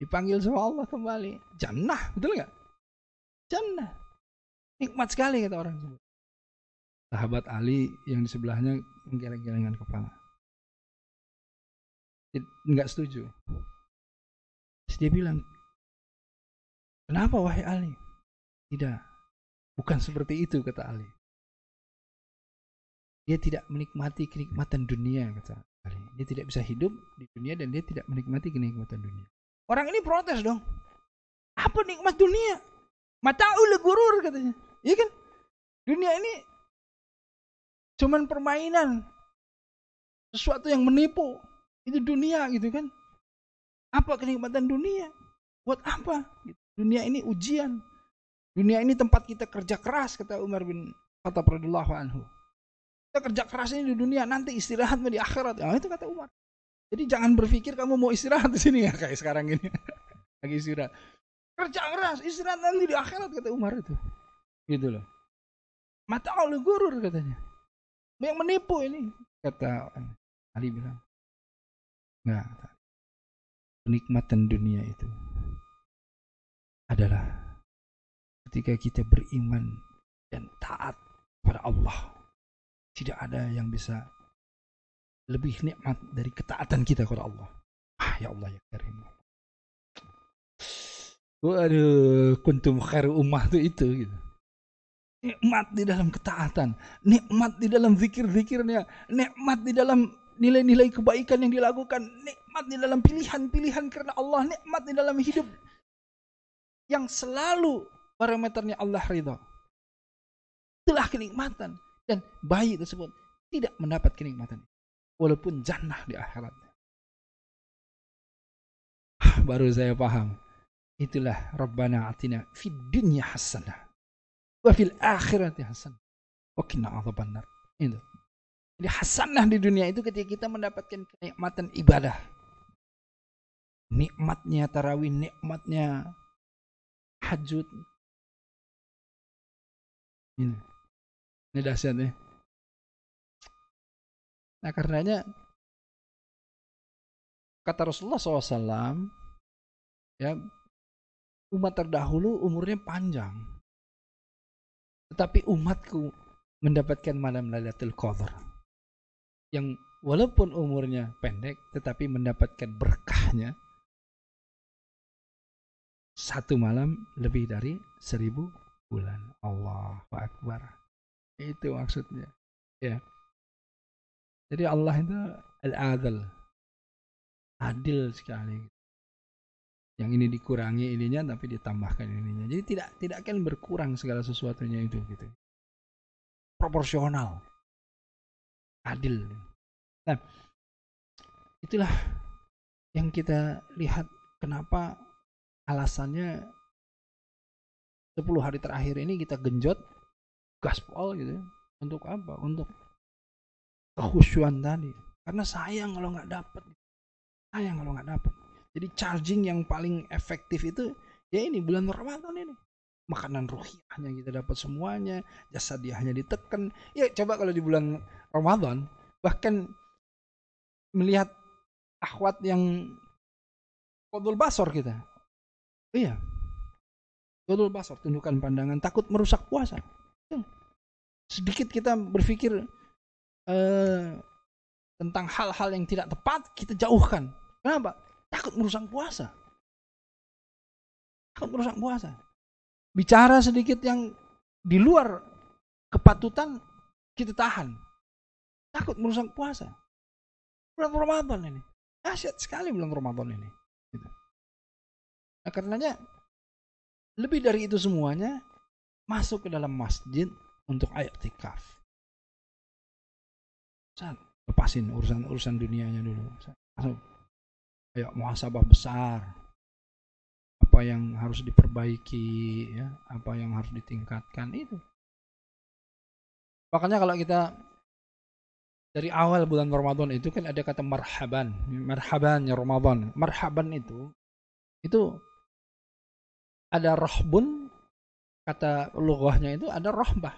dipanggil sama Allah kembali. Jannah betul nggak jannah nikmat sekali kata orang sebut sahabat Ali yang di sebelahnya menggeleng-gelengan kepala nggak setuju Terus dia bilang, kenapa wahai Ali? Tidak, bukan seperti itu kata Ali. Dia tidak menikmati kenikmatan dunia kata Ali. Dia tidak bisa hidup di dunia dan dia tidak menikmati kenikmatan dunia. Orang ini protes dong. Apa nikmat dunia? Mata'ul gurur katanya. Iya kan? Dunia ini cuman permainan. Sesuatu yang menipu. Itu dunia gitu kan. Apa kenikmatan dunia? Buat apa? Dunia ini ujian. Dunia ini tempat kita kerja keras, kata Umar bin Khattab radhiyallahu anhu. Kita kerja keras ini di dunia, nanti istirahat di akhirat. Ya, itu kata Umar. Jadi jangan berpikir kamu mau istirahat di sini ya kayak sekarang ini. [LAUGHS] Lagi istirahat. Kerja keras, istirahat nanti di akhirat kata Umar itu. Gitu loh. Mata Allah gurur katanya. Yang menipu ini kata Ali bilang. Enggak, kenikmatan dunia itu adalah ketika kita beriman dan taat pada Allah. Tidak ada yang bisa lebih nikmat dari ketaatan kita kepada Allah. Ah ya Allah ya Karim. Waduh, kuntum khair ummah itu itu gitu. Nikmat di dalam ketaatan, nikmat di dalam zikir-zikirnya, nikmat di dalam nilai-nilai kebaikan yang dilakukan, nikmat di dalam pilihan-pilihan karena Allah, nikmat di dalam hidup yang selalu parameternya Allah ridha. Itulah kenikmatan dan bayi tersebut tidak mendapat kenikmatan walaupun jannah di akhirat. [SIGHS] Baru saya paham. Itulah Rabbana atina fid dunya hasanah wa fil akhirati hasanah wa qina adzabannar. Itu. Jadi hasanah di dunia itu ketika kita mendapatkan kenikmatan ibadah. Nikmatnya tarawih, nikmatnya hajud. Ini, ini dahsyat ya. Nah karenanya kata Rasulullah SAW, ya umat terdahulu umurnya panjang, tetapi umatku mendapatkan malam Lailatul Qadar yang walaupun umurnya pendek tetapi mendapatkan berkahnya satu malam lebih dari seribu bulan. Allah Akbar. Itu maksudnya. Ya. Jadi Allah itu al-adil. Adil sekali. Yang ini dikurangi ininya tapi ditambahkan ininya. Jadi tidak tidak akan berkurang segala sesuatunya itu gitu. Proporsional adil. Nah, itulah yang kita lihat kenapa alasannya 10 hari terakhir ini kita genjot gaspol gitu. Untuk apa? Untuk kehusuan tadi. Karena sayang kalau nggak dapat. Sayang kalau nggak dapat. Jadi charging yang paling efektif itu Ya ini bulan Ramadan ini. Makanan ruhiyahnya kita dapat semuanya, jasa dia hanya ditekan. Ya coba kalau di bulan Ramadan bahkan melihat akhwat yang kodul basor kita. Iya. Kodul basor, tundukkan pandangan, takut merusak puasa. Sedikit kita berpikir eh, tentang hal-hal yang tidak tepat, kita jauhkan. Kenapa? Takut merusak puasa. Takut merusak puasa. Bicara sedikit yang di luar kepatutan, kita tahan. Takut merusak puasa. Bulan Ramadan ini. Asyik sekali bulan Ramadan ini. Gitu. Nah karenanya, lebih dari itu semuanya, masuk ke dalam masjid untuk ayat tikaf. lepasin urusan-urusan dunianya dulu. Masuk kayak muhasabah besar. Apa yang harus diperbaiki ya apa yang harus ditingkatkan itu. Makanya kalau kita dari awal bulan Ramadan itu kan ada kata marhaban. Marhaban ya Ramadan. Marhaban itu itu ada rahbun kata lughahnya itu ada rahbah.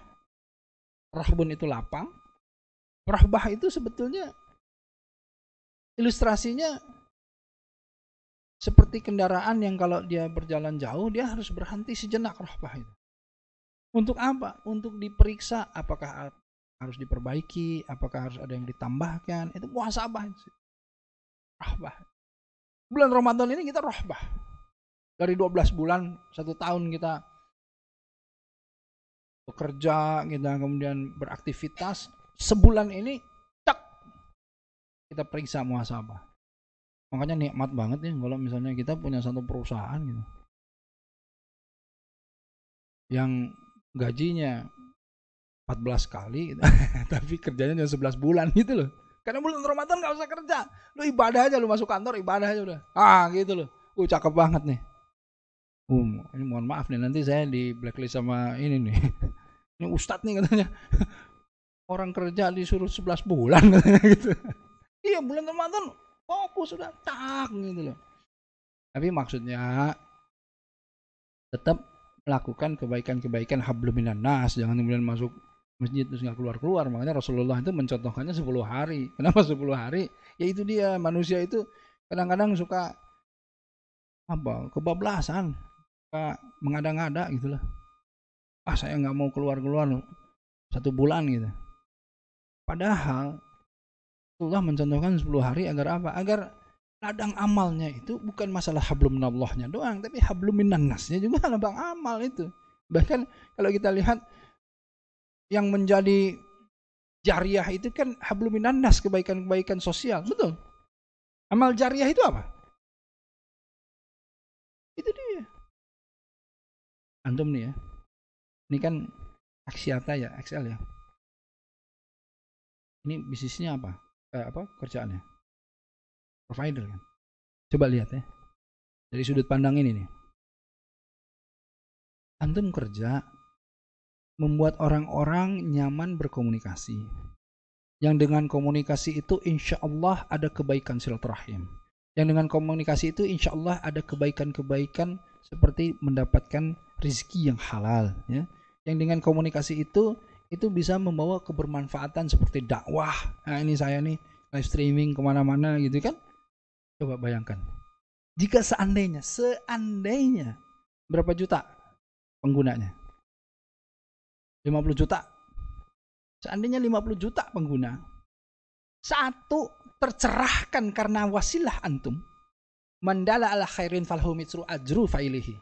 Rahbun itu lapang. Rahbah itu sebetulnya ilustrasinya seperti kendaraan yang kalau dia berjalan jauh, dia harus berhenti sejenak rohbah itu. Untuk apa? Untuk diperiksa apakah harus diperbaiki, apakah harus ada yang ditambahkan. Itu muhasabah. Rohbah. Bulan Ramadan ini kita rohbah. Dari 12 bulan, satu tahun kita bekerja, kita kemudian beraktivitas. Sebulan ini, tak kita periksa muhasabah makanya nikmat banget ya kalau misalnya kita punya satu perusahaan gitu. Yang gajinya 14 kali gitu. [LAUGHS] tapi kerjanya cuma 11 bulan gitu loh. Karena bulan Ramadan gak usah kerja. Lu ibadah aja lu masuk kantor ibadah aja udah. Ah gitu loh. Uh cakep banget nih. Um ini mohon maaf nih nanti saya di blacklist sama ini nih. [LAUGHS] Ini ustadz nih katanya. [LAUGHS] Orang kerja disuruh 11 bulan katanya gitu. Iya bulan Ramadan fokus sudah tak gitu loh. Tapi maksudnya tetap melakukan kebaikan-kebaikan habluminan nas jangan kemudian masuk masjid terus nggak keluar keluar makanya Rasulullah itu mencontohkannya 10 hari. [LAUGHS] Kenapa 10 hari? Ya itu dia manusia itu kadang-kadang suka apa kebablasan suka mengada-ngada gitu loh ah saya nggak mau keluar keluar satu bulan gitu. Padahal Allah mencontohkan 10 hari agar apa? Agar ladang amalnya itu bukan masalah hablum minallahnya doang, tapi hablum minannasnya juga [LAUGHS] ladang amal itu. Bahkan kalau kita lihat yang menjadi jariah itu kan hablum minannas, kebaikan-kebaikan sosial, betul? Amal jariah itu apa? Itu dia. Antum nih ya. Ini kan Aksiata ya, XL ya. Ini bisnisnya apa? Eh, apa? Kerjaannya? Provider kan? Coba lihat ya. Dari sudut pandang ini nih. Antum kerja membuat orang-orang nyaman berkomunikasi. Yang dengan komunikasi itu insya Allah ada kebaikan silaturahim. Yang dengan komunikasi itu insya Allah ada kebaikan-kebaikan seperti mendapatkan rizki yang halal ya. Yang dengan komunikasi itu itu bisa membawa kebermanfaatan seperti dakwah. Nah ini saya nih live streaming ke mana-mana gitu kan. Coba bayangkan. Jika seandainya, seandainya berapa juta penggunanya? 50 juta. Seandainya 50 juta pengguna. Satu tercerahkan karena wasilah antum. Mandala ala khairin falhu mitsru ajru failihi.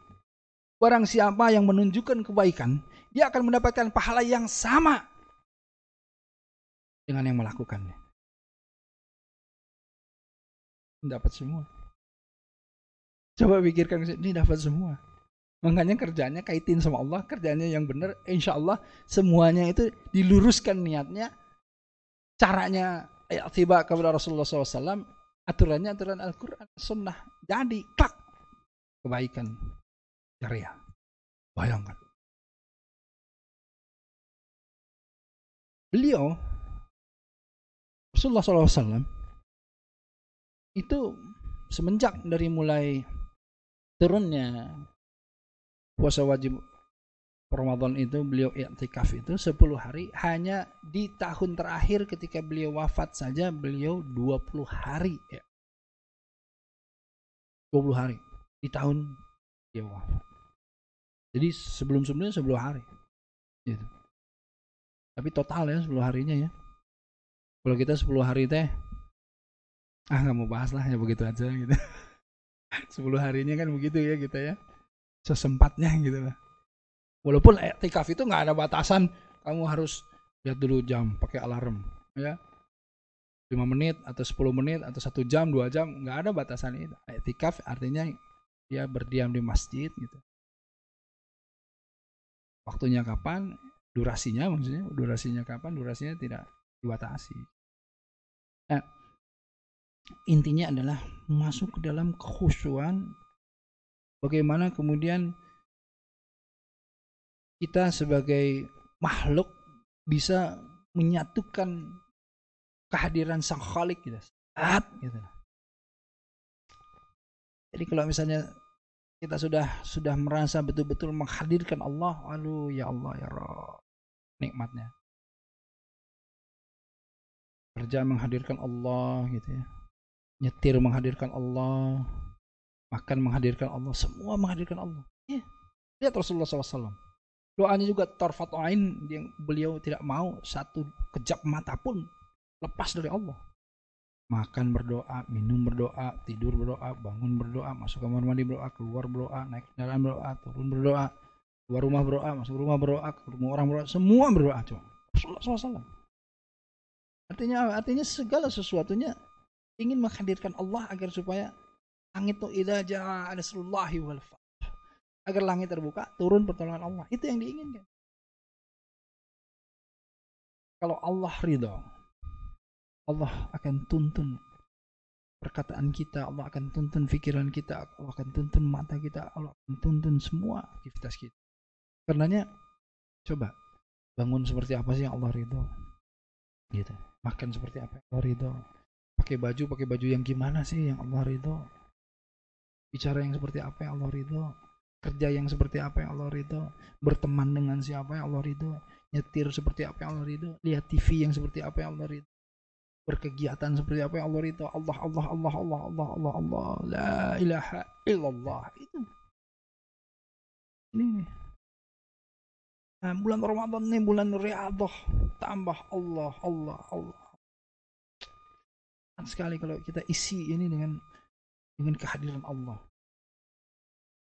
Barang siapa yang menunjukkan kebaikan, dia akan mendapatkan pahala yang sama dengan yang melakukannya. Dapat semua. Coba pikirkan, ini dapat semua. Makanya kerjanya kaitin sama Allah, kerjanya yang benar, insya Allah semuanya itu diluruskan niatnya, caranya ya, tiba kepada Rasulullah SAW, aturannya aturan Al-Quran, Sunnah. Jadi, klak, kebaikan jariah. Bayangkan. Beliau Rasulullah SAW itu semenjak dari mulai turunnya puasa wajib Ramadan itu beliau i'tikaf itu 10 hari hanya di tahun terakhir ketika beliau wafat saja beliau 20 hari ya. 20 hari di tahun dia wafat. Jadi sebelum-sebelumnya 10 hari. Gitu. Tapi total ya 10 harinya ya. Kalau kita 10 hari teh ah nggak mau bahas lah ya begitu aja gitu. [LAUGHS] 10 harinya kan begitu ya kita ya. Sesempatnya gitu lah. Walaupun etikaf itu nggak ada batasan, kamu harus lihat dulu jam, pakai alarm, ya. 5 menit atau 10 menit atau satu jam, dua jam, nggak ada batasan itu. Etikaf artinya dia berdiam di masjid gitu. Waktunya kapan, durasinya maksudnya, durasinya kapan, durasinya tidak dibatasi. Nah, intinya adalah masuk ke dalam kekhusyuan bagaimana kemudian kita sebagai makhluk bisa menyatukan kehadiran sang khalik gitu. Saat gitu. Jadi kalau misalnya kita sudah sudah merasa betul-betul menghadirkan Allah, aduh ya Allah ya Roh, nikmatnya. Kerja menghadirkan Allah gitu ya. Nyetir menghadirkan Allah, makan menghadirkan Allah, semua menghadirkan Allah. Ya. Lihat Rasulullah SAW. Doanya juga tarfat ain yang beliau tidak mau satu kejap mata pun lepas dari Allah. Makan berdoa, minum berdoa, tidur berdoa, bangun berdoa, masuk kamar mandi berdoa, keluar berdoa, naik kendaraan berdoa, turun berdoa, keluar rumah berdoa, masuk rumah berdoa, ketemu orang berdoa, semua berdoa coba. Rasulullah SAW. Artinya Artinya segala sesuatunya ingin menghadirkan Allah agar supaya langit itu idza jaa nasrullahi wal agar langit terbuka, turun pertolongan Allah. Itu yang diinginkan. Kalau Allah ridho, Allah akan tuntun perkataan kita, Allah akan tuntun pikiran kita, Allah akan tuntun mata kita, Allah akan tuntun semua aktivitas kita. Karenanya, coba bangun seperti apa sih yang Allah ridho? Gitu. Makan seperti apa yang Allah ridho? Pakai baju, pakai baju yang gimana sih yang Allah ridho? Bicara yang seperti apa yang Allah ridho? kerja yang seperti apa yang Allah ridho, berteman dengan siapa yang Allah ridho, nyetir seperti apa yang Allah ridho, lihat TV yang seperti apa yang Allah ridho, berkegiatan seperti apa yang Allah ridho, Allah Allah Allah Allah Allah Allah Allah la ilaha illallah itu ini nah, bulan Ramadan ini bulan riadah tambah Allah Allah Allah sekali kalau kita isi ini dengan dengan kehadiran Allah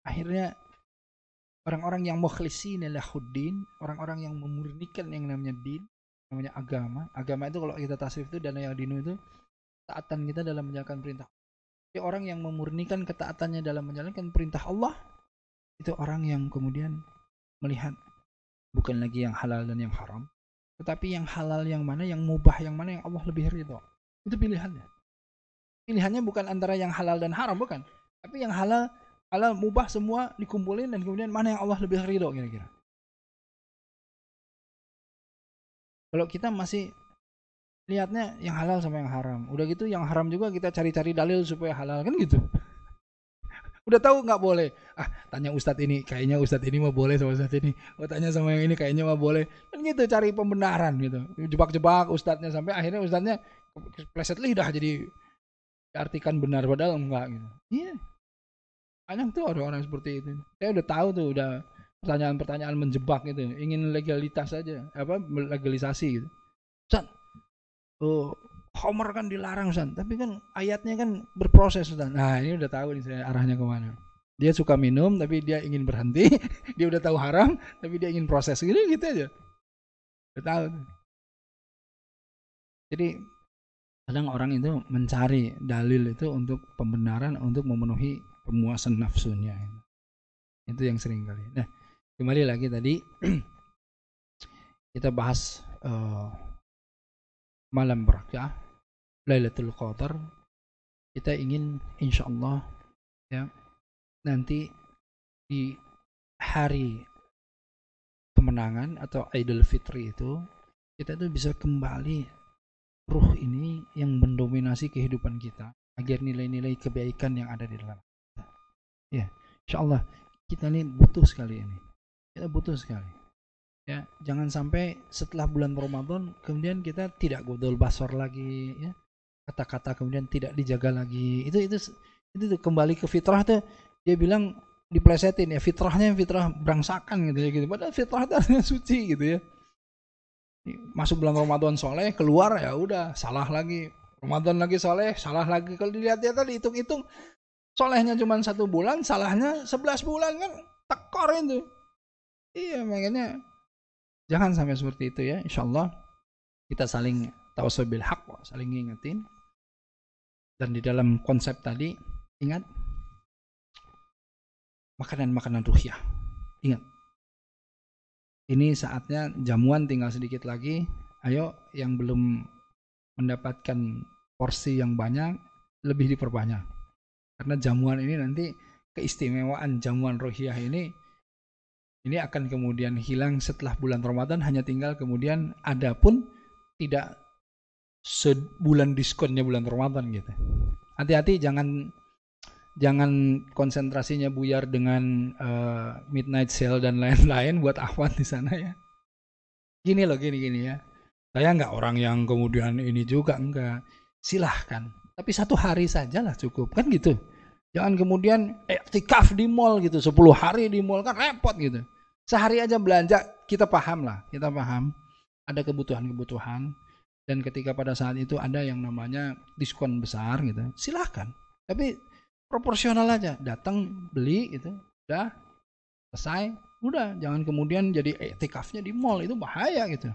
akhirnya orang-orang yang mukhlisin lahuddin, orang-orang yang memurnikan yang namanya din, namanya agama. Agama itu kalau kita tasrif itu dan yang dinu itu taatan kita dalam menjalankan perintah. Jadi orang yang memurnikan ketaatannya dalam menjalankan perintah Allah itu orang yang kemudian melihat bukan lagi yang halal dan yang haram, tetapi yang halal yang mana, yang mubah yang mana yang Allah lebih ridho. Itu pilihannya. Pilihannya bukan antara yang halal dan haram, bukan. Tapi yang halal halal mubah semua dikumpulin dan kemudian mana yang Allah lebih ridho kira-kira. Kalau kita masih lihatnya yang halal sama yang haram. Udah gitu yang haram juga kita cari-cari dalil supaya halal kan gitu. Udah tahu nggak boleh. Ah, tanya ustadz ini, kayaknya ustadz ini mau boleh sama ustadz ini. Oh, tanya sama yang ini kayaknya mau boleh. Kan gitu cari pembenaran gitu. Jebak-jebak ustadznya sampai akhirnya ustadznya pleset lidah jadi diartikan benar padahal enggak gitu. Iya. Banyak tuh orang-orang seperti itu. Saya udah tahu tuh, udah pertanyaan-pertanyaan menjebak gitu, ingin legalitas saja, apa legalisasi gitu. San, oh, Homer kan dilarang San, tapi kan ayatnya kan berproses San. Nah ini udah tahu nih saya arahnya ke mana. Dia suka minum tapi dia ingin berhenti, [LAUGHS] dia udah tahu haram tapi dia ingin proses gitu gitu aja. Udah tahu. Jadi kadang orang itu mencari dalil itu untuk pembenaran untuk memenuhi pemuasan nafsunya. Itu yang sering kali. Nah, kembali lagi tadi [CLEARS THROAT] kita bahas uh, malam berkah Lailatul Qadar. Kita ingin insya Allah ya nanti di hari kemenangan atau Idul Fitri itu kita itu bisa kembali ruh ini yang mendominasi kehidupan kita agar nilai-nilai kebaikan yang ada di dalam Ya, insya Allah kita ini butuh sekali ini. Kita butuh sekali. Ya, jangan sampai setelah bulan Ramadan kemudian kita tidak godol basor lagi ya. Kata-kata kemudian tidak dijaga lagi. Itu itu itu kembali ke fitrah tuh dia bilang diplesetin ya fitrahnya fitrah berangsakan gitu ya gitu. Padahal fitrah itu artinya suci gitu ya. Masuk bulan Ramadan soleh keluar ya udah salah lagi. Ramadan lagi soleh salah lagi. Kalau dilihat-lihat tadi hitung-hitung solehnya cuma satu bulan salahnya sebelas bulan kan tekor itu. Iya makanya Jangan sampai seperti itu ya. Insya Allah kita saling tawasul hak, saling ngingetin. Dan di dalam konsep tadi, ingat makanan-makanan ruhyah. Ingat. Ini saatnya jamuan tinggal sedikit lagi. Ayo yang belum mendapatkan porsi yang banyak, lebih diperbanyak. Karena jamuan ini nanti keistimewaan jamuan ruhyah ini ini akan kemudian hilang setelah bulan Ramadan hanya tinggal kemudian ada pun tidak sebulan diskonnya bulan Ramadan gitu. Hati-hati jangan jangan konsentrasinya buyar dengan uh, midnight sale dan lain-lain [LAUGHS] buat akhwat di sana ya. Gini loh gini gini ya. Saya nggak orang yang kemudian ini juga enggak. Silahkan. Tapi satu hari saja lah cukup kan gitu. Jangan kemudian tikaf di mall gitu 10 hari di mall kan repot gitu. Sehari aja belanja, kita paham lah, kita paham ada kebutuhan-kebutuhan dan ketika pada saat itu ada yang namanya diskon besar gitu, silahkan. Tapi proporsional aja, datang beli gitu, udah selesai, udah jangan kemudian jadi etikafnya di mall itu bahaya gitu.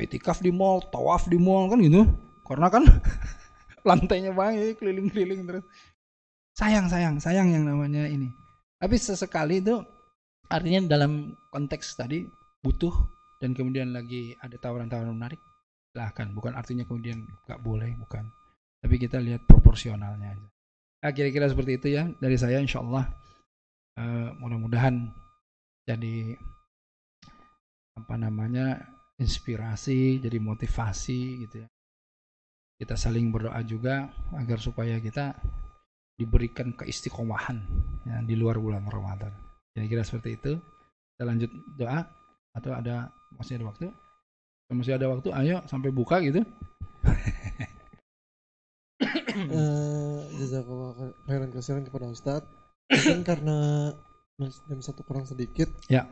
Etikaf di mall, tawaf di mall kan gitu, karena kan [LAUGHS] lantainya banyak keliling-keliling terus. Sayang, sayang, sayang yang namanya ini. Tapi sesekali itu Artinya dalam konteks tadi butuh dan kemudian lagi ada tawaran-tawaran menarik, silahkan. Bukan artinya kemudian nggak boleh, bukan. Tapi kita lihat proporsionalnya aja. Nah, kira-kira seperti itu ya dari saya insya Allah uh, mudah-mudahan jadi apa namanya inspirasi, jadi motivasi gitu ya. Kita saling berdoa juga agar supaya kita diberikan keistiqomahan ya, di luar bulan Ramadan. Kira-kira seperti itu. Kita lanjut doa atau ada masih ada waktu? Masih ada waktu, ayo sampai buka gitu. uh, jazakallah khairan kasihan kepada Ustadz. Mungkin karena jam satu kurang sedikit. Ya.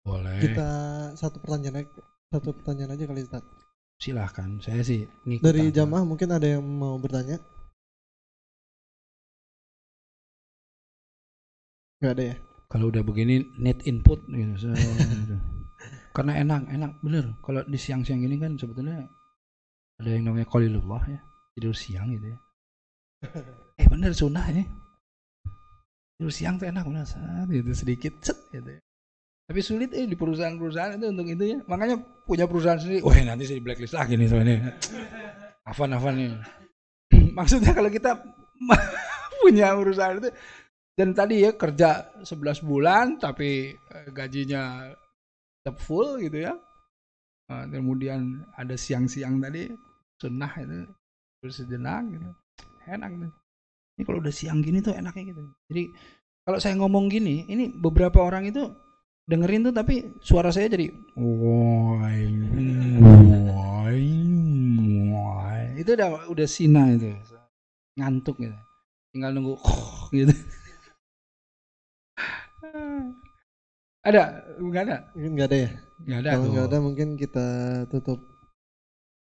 Boleh. Kita satu pertanyaan aja, satu pertanyaan aja kali Ustadz. Silahkan, saya sih ngikut Dari jamaah mungkin ada yang mau bertanya? Gak ada ya? kalau udah begini net input gitu, gitu. Karena enak enak. Bener. Kalau di siang-siang ini kan sebetulnya ada yang namanya qalilullah ya. Tidur siang gitu ya. Eh bener sunnah ya tidur siang tuh enak bener. Saat gitu sedikit set gitu ya. Tapi sulit eh di perusahaan-perusahaan itu untuk itu ya. Makanya punya perusahaan sendiri wah nanti saya di blacklist lagi nih soalnya Afan Afan nih. [CLEARS THROAT] Maksudnya kalau kita [LAUGHS] punya perusahaan itu dan tadi ya kerja 11 bulan tapi eh, gajinya tetap full gitu ya. Uh, kemudian ada siang-siang tadi sunnah itu bersejenak gitu. Enak tuh. Ini kalau udah siang gini tuh enaknya gitu. Jadi kalau saya ngomong gini, ini beberapa orang itu dengerin tuh tapi suara saya jadi itu udah udah sina itu ngantuk gitu tinggal nunggu [LAUGHS] gitu Ada? Enggak ada? Enggak ada ya? Enggak ada. Kalau enggak ada mungkin kita tutup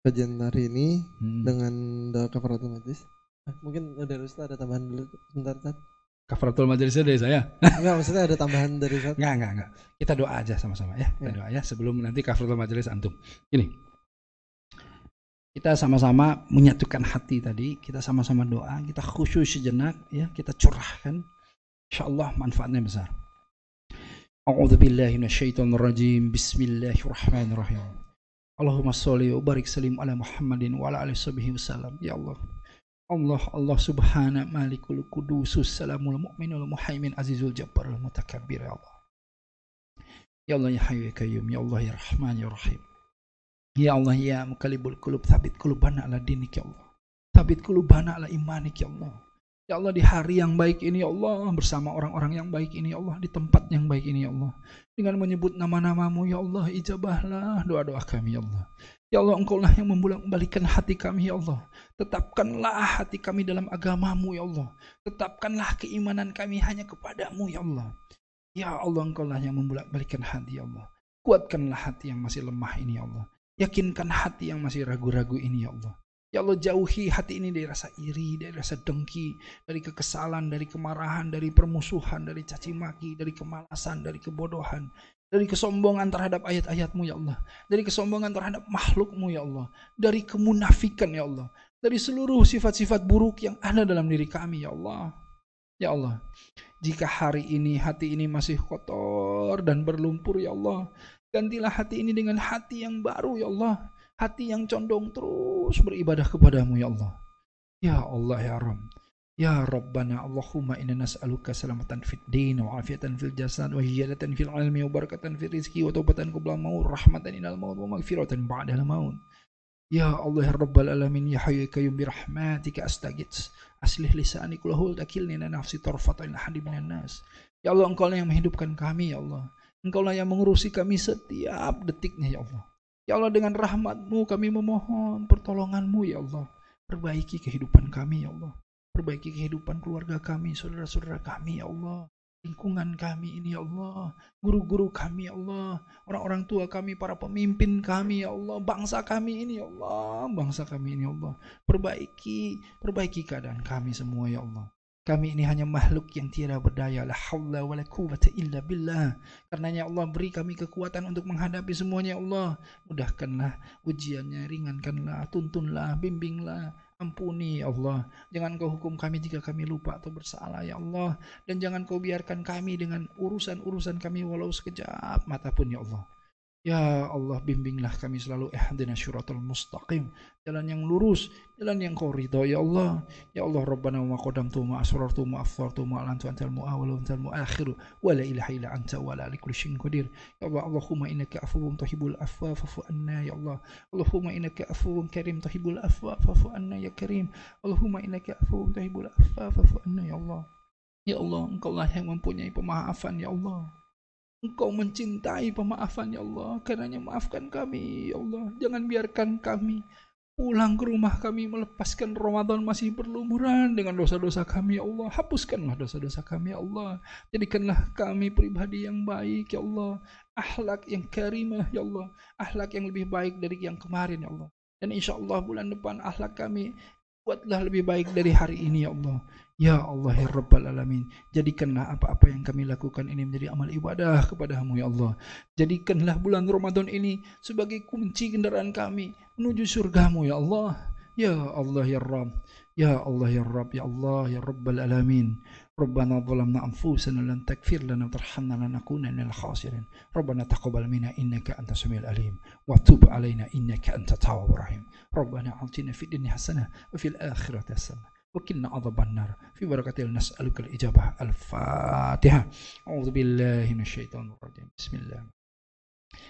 kajian hari ini hmm. dengan doa kafaratul majlis. Ah, mungkin dari Ustaz ada tambahan dulu sebentar, Ustaz. Kafaratul majlisnya dari saya? [LAUGHS] enggak, maksudnya ada tambahan dari Ustaz. Enggak, enggak, enggak. Kita doa aja sama-sama ya. Kita ya. doa ya sebelum nanti kafaratul majlis antum. Ini. Kita sama-sama menyatukan hati tadi, kita sama-sama doa, kita khusyuk sejenak ya, kita curahkan. Insyaallah manfaatnya besar. أعوذ بالله من الشيطان الرجيم بسم الله الرحمن الرحيم اللهم صل وبارك سلم على محمد وعلى آله وصحبه وسلم يا الله الله الله سبحانه مالك القدوس السلام المؤمن المحيمن عزيز الجبار المتكبر يا الله يا الله يا حي يا قيوم يا الله يا رحمن يا رحيم يا الله يا مقلب القلوب ثبت قلوبنا على دينك يا الله ثبت قلوبنا على إيمانك يا الله Ya Allah di hari yang baik ini ya Allah bersama orang-orang yang baik ini ya Allah di tempat yang baik ini ya Allah. Dengan menyebut nama-namamu ya Allah ijabahlah doa-doa kami ya Allah. Ya Allah engkau lah yang membolak-balikan hati kami ya Allah. Tetapkanlah hati kami dalam agamamu ya Allah. Tetapkanlah keimanan kami hanya kepadamu ya Allah. Ya Allah engkau lah yang membolak-balikan hati ya Allah. Kuatkanlah hati yang masih lemah ini ya Allah. Yakinkan hati yang masih ragu-ragu ini ya Allah Ya Allah jauhi hati ini dari rasa iri, dari rasa dengki, dari kekesalan, dari kemarahan, dari permusuhan, dari caci maki, dari kemalasan, dari kebodohan, dari kesombongan terhadap ayat-ayatmu ya Allah, dari kesombongan terhadap makhlukmu ya Allah, dari kemunafikan ya Allah, dari seluruh sifat-sifat buruk yang ada dalam diri kami ya Allah. Ya Allah, jika hari ini hati ini masih kotor dan berlumpur ya Allah, gantilah hati ini dengan hati yang baru ya Allah hati yang condong terus beribadah kepadamu ya Allah. Ya Allah ya Rabb. Ya Rabbana Allahumma inna nas'aluka salamatan fid din wa afiatan fil jasad wa hiyadatan fil ilmi wa barakatan fil rizki wa taubatan qabla maut rahmatan inal maut wa maghfiratan ba'dal maut. Ya Allah ya Rabbal alamin ya hayyu kayyum bi rahmatika astaghits aslih lisani kulahul takilni nafsi tarfatan hadi minan nas. Ya Allah engkau yang menghidupkan kami ya Allah. Engkau lah yang mengurusi kami setiap detiknya ya Allah. Ya Allah dengan rahmatmu kami memohon pertolonganmu ya Allah. Perbaiki kehidupan kami ya Allah. Perbaiki kehidupan keluarga kami, saudara-saudara kami ya Allah. Lingkungan kami ini ya Allah. Guru-guru kami ya Allah. Orang-orang tua kami, para pemimpin kami ya Allah. Bangsa kami ini ya Allah. Bangsa kami ini ya Allah. Perbaiki, perbaiki keadaan kami semua ya Allah. Kami ini hanya makhluk yang tiada berdaya. La haula wa la quwata illa billah. Karenanya Allah beri kami kekuatan untuk menghadapi semuanya Allah. Mudahkanlah ujiannya, ringankanlah, tuntunlah, bimbinglah. Ampuni ya Allah. Jangan kau hukum kami jika kami lupa atau bersalah ya Allah. Dan jangan kau biarkan kami dengan urusan-urusan kami walau sekejap mata pun ya Allah. Ya Allah bimbinglah kami selalu ihdina syuratul mustaqim. Jalan yang lurus jalan yang kau ya Allah. Ya Allah Rabbana wa qadamtu ma asrartu ma afdhartu ma alantu antal muawwal wa antal muakhir wa la ilaha illa anta wa la likulli syai'in qadir. Ya Allah Allahumma innaka afuwun tuhibbul afwa fa'fu anna ya Allah. Allahumma innaka afuwun karim tuhibbul afwa fa'fu anna ya karim. Allahumma innaka afuwun tuhibbul afwa fa'fu anna ya Allah. Ya Allah engkau lah yang mempunyai pemaafan ya Allah Engkau mencintai pemaafan ya Allah. Karenanya maafkan kami ya Allah. Jangan biarkan kami pulang ke rumah kami melepaskan Ramadan masih berlumuran dengan dosa-dosa kami ya Allah. Hapuskanlah dosa-dosa kami ya Allah. Jadikanlah kami pribadi yang baik ya Allah. Akhlak yang karimah ya Allah. Akhlak yang lebih baik dari yang kemarin ya Allah. Dan insya Allah bulan depan akhlak kami buatlah lebih baik dari hari ini ya Allah. Ya Allah ya Rabbal Alamin Jadikanlah apa-apa yang kami lakukan ini menjadi amal ibadah kepadamu ya Allah Jadikanlah bulan Ramadan ini sebagai kunci kendaraan kami menuju surgamu ya Allah Ya Allah ya Rabb Ya Allah ya Rabb ya Allah ya Rabbal Alamin ربنا ظلمنا أنفسنا لن تغفر لنا وترحمنا لنكون من الخاسرين ربنا تقبل منا إنك أنت السميع العليم وتب علينا إنك أنت التواب الرحيم ربنا أعطنا في الدنيا حسنة وفي الآخرة حسنة وكلنا عذاب النار في بركة نسألك الإجابة الفاتحة أعوذ بالله من الشيطان الرجيم بسم الله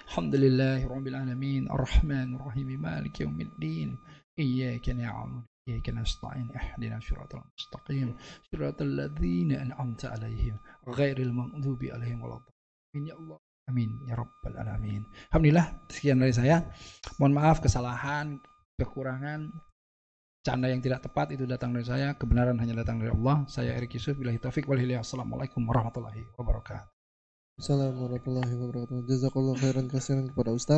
الحمد لله رب العالمين الرحمن الرحيم مالك يوم الدين إياك نعبد إياك نستعين اهدنا صراط المستقيم صراط الذين أنعمت عليهم غير المغضوب عليهم ولا الضالين يا الله Amin ya rabbal alamin. Alhamdulillah sekian dari saya. Mohon maaf kesalahan, kekurangan canda yang tidak tepat itu datang dari saya, kebenaran hanya datang dari Allah. Saya Erik Yusuf, bila taufik wal hidayah. Assalamualaikum warahmatullahi wabarakatuh. Assalamualaikum warahmatullahi wabarakatuh. Jazakallah khairan kasihan kepada Ustaz.